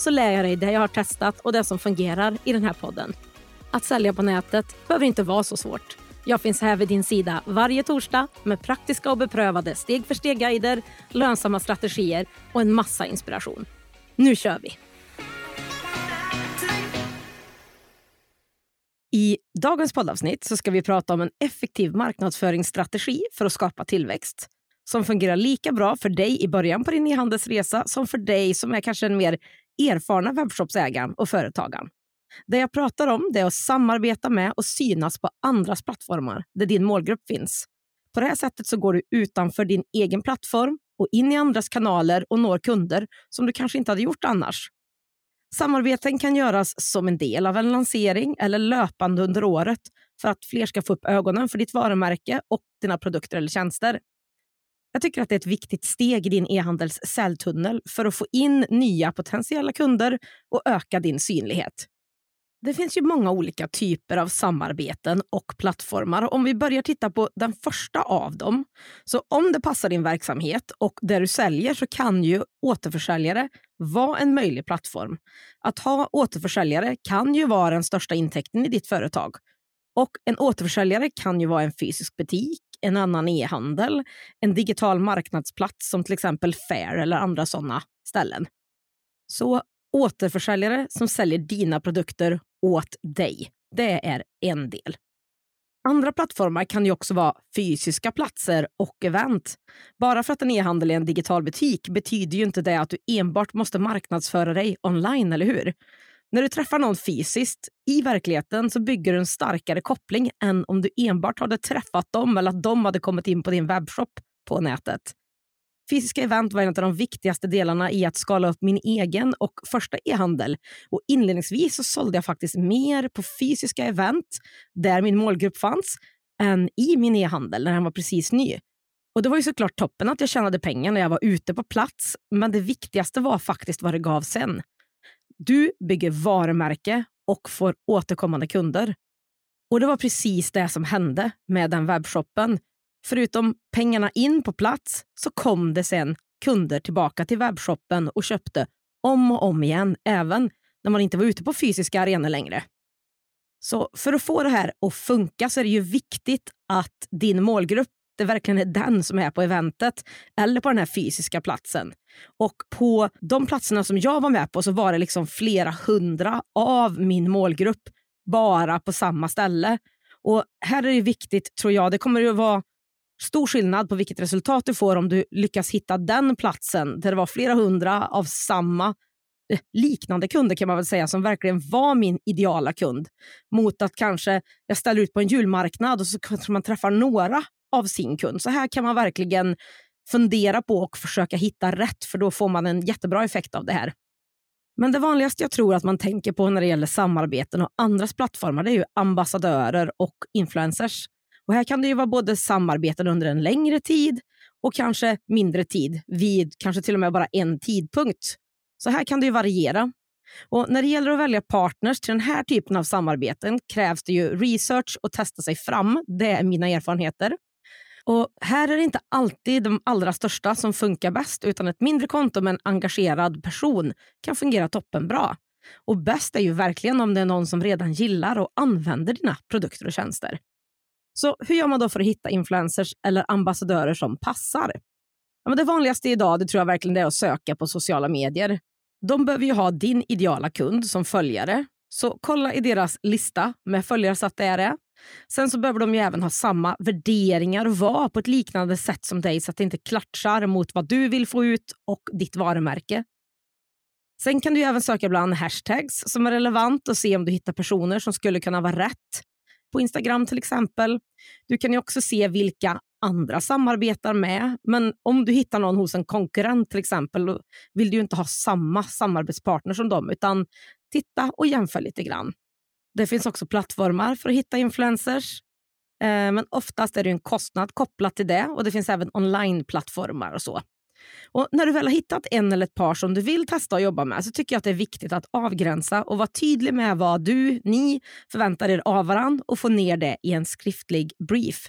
så lär jag dig det jag har testat och det som fungerar i den här podden. Att sälja på nätet behöver inte vara så svårt. Jag finns här vid din sida varje torsdag med praktiska och beprövade steg för steg-guider, lönsamma strategier och en massa inspiration. Nu kör vi! I dagens poddavsnitt så ska vi prata om en effektiv marknadsföringsstrategi för att skapa tillväxt som fungerar lika bra för dig i början på din e-handelsresa som för dig som är kanske den mer erfarna webbshopsägaren och företagaren. Det jag pratar om det är att samarbeta med och synas på andras plattformar där din målgrupp finns. På det här sättet så går du utanför din egen plattform och in i andras kanaler och når kunder som du kanske inte hade gjort annars. Samarbeten kan göras som en del av en lansering eller löpande under året för att fler ska få upp ögonen för ditt varumärke och dina produkter eller tjänster. Jag tycker att det är ett viktigt steg i din e-handels säljtunnel för att få in nya potentiella kunder och öka din synlighet. Det finns ju många olika typer av samarbeten och plattformar. Om vi börjar titta på den första av dem. Så om det passar din verksamhet och det du säljer så kan ju återförsäljare vara en möjlig plattform. Att ha återförsäljare kan ju vara den största intäkten i ditt företag. Och en återförsäljare kan ju vara en fysisk butik, en annan e-handel, en digital marknadsplats som till exempel Fair eller andra sådana ställen. Så återförsäljare som säljer dina produkter åt dig. Det är en del. Andra plattformar kan ju också vara fysiska platser och event. Bara för att en e-handel är en digital butik betyder ju inte det att du enbart måste marknadsföra dig online, eller hur? När du träffar någon fysiskt i verkligheten så bygger du en starkare koppling än om du enbart hade träffat dem eller att de hade kommit in på din webbshop på nätet. Fysiska event var en av de viktigaste delarna i att skala upp min egen och första e-handel. Och inledningsvis så sålde jag faktiskt mer på fysiska event där min målgrupp fanns än i min e-handel när den var precis ny. Och Det var ju såklart toppen att jag tjänade pengar när jag var ute på plats, men det viktigaste var faktiskt vad det gav sen. Du bygger varumärke och får återkommande kunder. Och det var precis det som hände med den webbshoppen. Förutom pengarna in på plats så kom det sen kunder tillbaka till webbshoppen och köpte om och om igen, även när man inte var ute på fysiska arenor längre. Så för att få det här att funka så är det ju viktigt att din målgrupp det verkligen är den som är på eventet eller på den här fysiska platsen. Och på de platserna som jag var med på så var det liksom flera hundra av min målgrupp bara på samma ställe. Och här är det viktigt, tror jag, det kommer att vara stor skillnad på vilket resultat du får om du lyckas hitta den platsen där det var flera hundra av samma eh, liknande kunder kan man väl säga som verkligen var min ideala kund mot att kanske jag ställer ut på en julmarknad och så kanske man träffar några av sin kund. Så här kan man verkligen fundera på och försöka hitta rätt för då får man en jättebra effekt av det här. Men det vanligaste jag tror att man tänker på när det gäller samarbeten och andras plattformar det är ju ambassadörer och influencers. Och här kan det ju vara både samarbeten under en längre tid och kanske mindre tid vid kanske till och med bara en tidpunkt. Så här kan det ju variera. Och när det gäller att välja partners till den här typen av samarbeten krävs det ju research och testa sig fram. Det är mina erfarenheter. Och Här är det inte alltid de allra största som funkar bäst utan ett mindre konto med en engagerad person kan fungera toppenbra. Och bäst är ju verkligen om det är någon som redan gillar och använder dina produkter och tjänster. Så hur gör man då för att hitta influencers eller ambassadörer som passar? Ja, men det vanligaste idag det tror jag verkligen är att söka på sociala medier. De behöver ju ha din ideala kund som följare. Så kolla i deras lista med följare så att det är det. Sen så behöver de ju även ha samma värderingar och vara på ett liknande sätt som dig så att det inte klatschar mot vad du vill få ut och ditt varumärke. Sen kan du även söka bland hashtags som är relevant och se om du hittar personer som skulle kunna vara rätt. På Instagram till exempel. Du kan också se vilka andra samarbetar med. Men om du hittar någon hos en konkurrent till exempel vill du inte ha samma samarbetspartner som dem utan titta och jämför lite grann. Det finns också plattformar för att hitta influencers. Eh, men oftast är det en kostnad kopplat till det och det finns även onlineplattformar och så. Och när du väl har hittat en eller ett par som du vill testa och jobba med så tycker jag att det är viktigt att avgränsa och vara tydlig med vad du, ni förväntar er av varandra och få ner det i en skriftlig brief.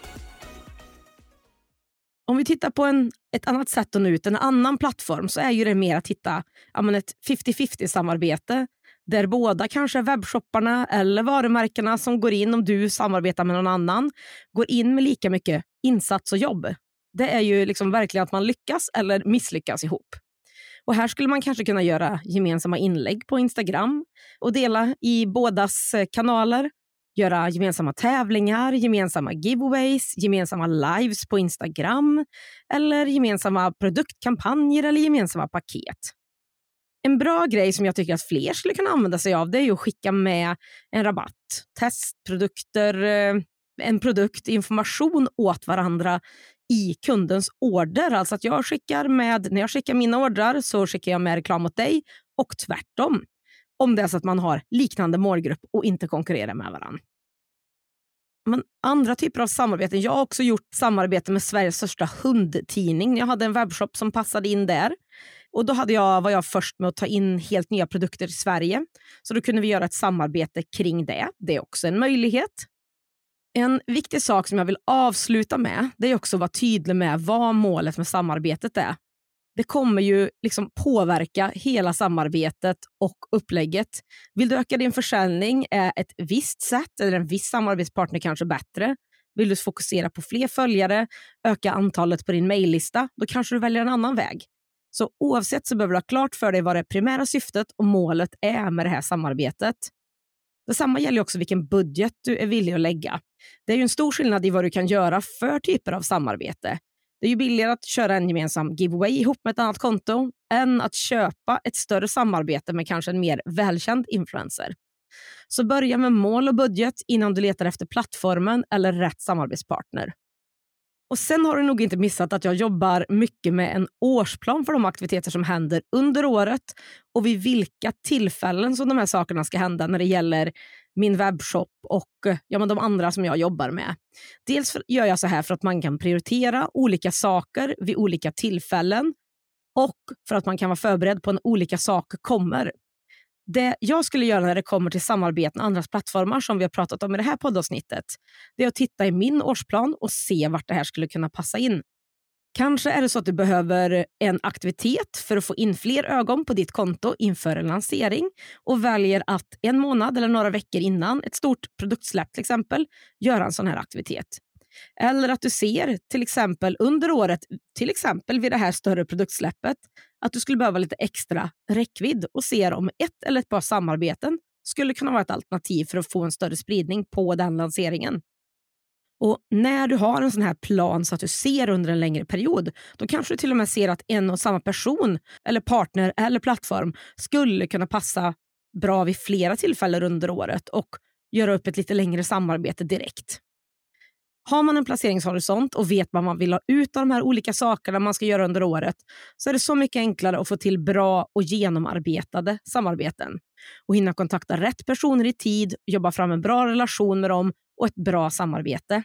Om vi tittar på en, ett annat sätt att nå ut, en annan plattform, så är ju det mer att hitta ja, ett 50-50 samarbete där båda kanske webbshopparna eller varumärkena som går in, om du samarbetar med någon annan, går in med lika mycket insats och jobb. Det är ju liksom verkligen att man lyckas eller misslyckas ihop. Och Här skulle man kanske kunna göra gemensamma inlägg på Instagram och dela i bådas eh, kanaler. Göra gemensamma tävlingar, gemensamma giveaways, gemensamma lives på Instagram eller gemensamma produktkampanjer eller gemensamma paket. En bra grej som jag tycker att fler skulle kunna använda sig av det är att skicka med en rabatt, testprodukter, eh, en produkt, information åt varandra i kundens order. Alltså att jag skickar med, när jag skickar mina ordrar så skickar jag med reklam åt dig och tvärtom. Om det är så att man har liknande målgrupp och inte konkurrerar med varandra. Men andra typer av samarbeten. Jag har också gjort samarbete med Sveriges största hundtidning. Jag hade en webbshop som passade in där. Och Då hade jag, var jag först med att ta in helt nya produkter i Sverige. Så då kunde vi göra ett samarbete kring det. Det är också en möjlighet. En viktig sak som jag vill avsluta med det är också att vara tydlig med vad målet med samarbetet är. Det kommer ju liksom påverka hela samarbetet och upplägget. Vill du öka din försäljning är ett visst sätt eller en viss samarbetspartner kanske bättre. Vill du fokusera på fler följare, öka antalet på din mejllista, då kanske du väljer en annan väg. Så oavsett så behöver du ha klart för dig vad det primära syftet och målet är med det här samarbetet. Detsamma gäller också vilken budget du är villig att lägga. Det är ju en stor skillnad i vad du kan göra för typer av samarbete. Det är ju billigare att köra en gemensam giveaway ihop med ett annat konto än att köpa ett större samarbete med kanske en mer välkänd influencer. Så börja med mål och budget innan du letar efter plattformen eller rätt samarbetspartner. Och Sen har du nog inte missat att jag jobbar mycket med en årsplan för de aktiviteter som händer under året och vid vilka tillfällen som de här sakerna ska hända när det gäller min webbshop och eh, ja, men de andra som jag jobbar med. Dels gör jag så här för att man kan prioritera olika saker vid olika tillfällen och för att man kan vara förberedd på när olika saker kommer. Det jag skulle göra när det kommer till samarbete med andras plattformar som vi har pratat om i det här poddavsnittet, det är att titta i min årsplan och se vart det här skulle kunna passa in. Kanske är det så att du behöver en aktivitet för att få in fler ögon på ditt konto inför en lansering och väljer att en månad eller några veckor innan ett stort produktsläpp till exempel göra en sån här aktivitet. Eller att du ser till exempel under året, till exempel vid det här större produktsläppet, att du skulle behöva lite extra räckvidd och ser om ett eller ett par samarbeten skulle kunna vara ett alternativ för att få en större spridning på den lanseringen. Och När du har en sån här plan så att du ser under en längre period, då kanske du till och med ser att en och samma person, eller partner eller plattform skulle kunna passa bra vid flera tillfällen under året och göra upp ett lite längre samarbete direkt. Har man en placeringshorisont och vet vad man vill ha ut av de här olika sakerna man ska göra under året så är det så mycket enklare att få till bra och genomarbetade samarbeten och hinna kontakta rätt personer i tid, jobba fram en bra relation med dem och ett bra samarbete.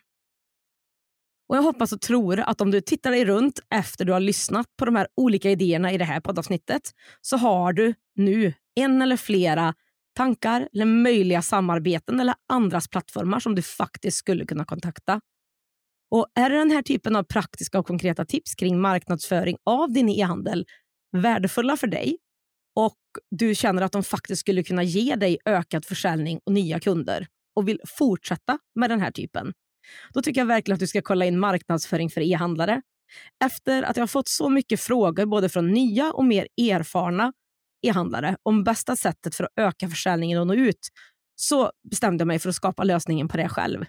Och Jag hoppas och tror att om du tittar dig runt efter du har lyssnat på de här olika idéerna i det här poddavsnittet så har du nu en eller flera tankar eller möjliga samarbeten eller andras plattformar som du faktiskt skulle kunna kontakta. Och Är den här typen av praktiska och konkreta tips kring marknadsföring av din e-handel värdefulla för dig och du känner att de faktiskt skulle kunna ge dig ökad försäljning och nya kunder och vill fortsätta med den här typen, Då tycker jag verkligen att du ska kolla in marknadsföring för e-handlare. Efter att jag har fått så mycket frågor både från nya och mer erfarna e-handlare om bästa sättet för att öka försäljningen och nå ut så bestämde jag mig för att skapa lösningen på det själv.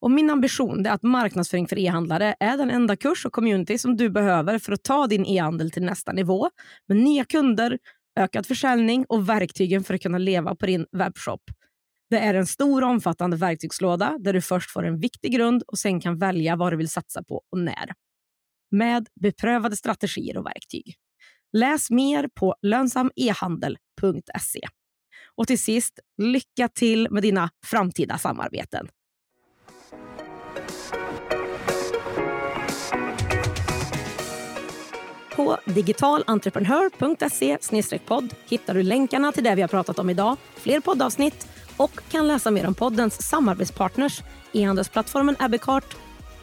Och min ambition är att marknadsföring för e-handlare är den enda kurs och community som du behöver för att ta din e-handel till nästa nivå med nya kunder, ökad försäljning och verktygen för att kunna leva på din webbshop. Det är en stor och omfattande verktygslåda där du först får en viktig grund och sen kan välja vad du vill satsa på och när. Med beprövade strategier och verktyg. Läs mer på lönsamehandel.se. Och till sist, lycka till med dina framtida samarbeten. På digitalentreprenör.se podd hittar du länkarna till det vi har pratat om idag, fler poddavsnitt och kan läsa mer om poddens samarbetspartners, e-handelsplattformen Abbeycart.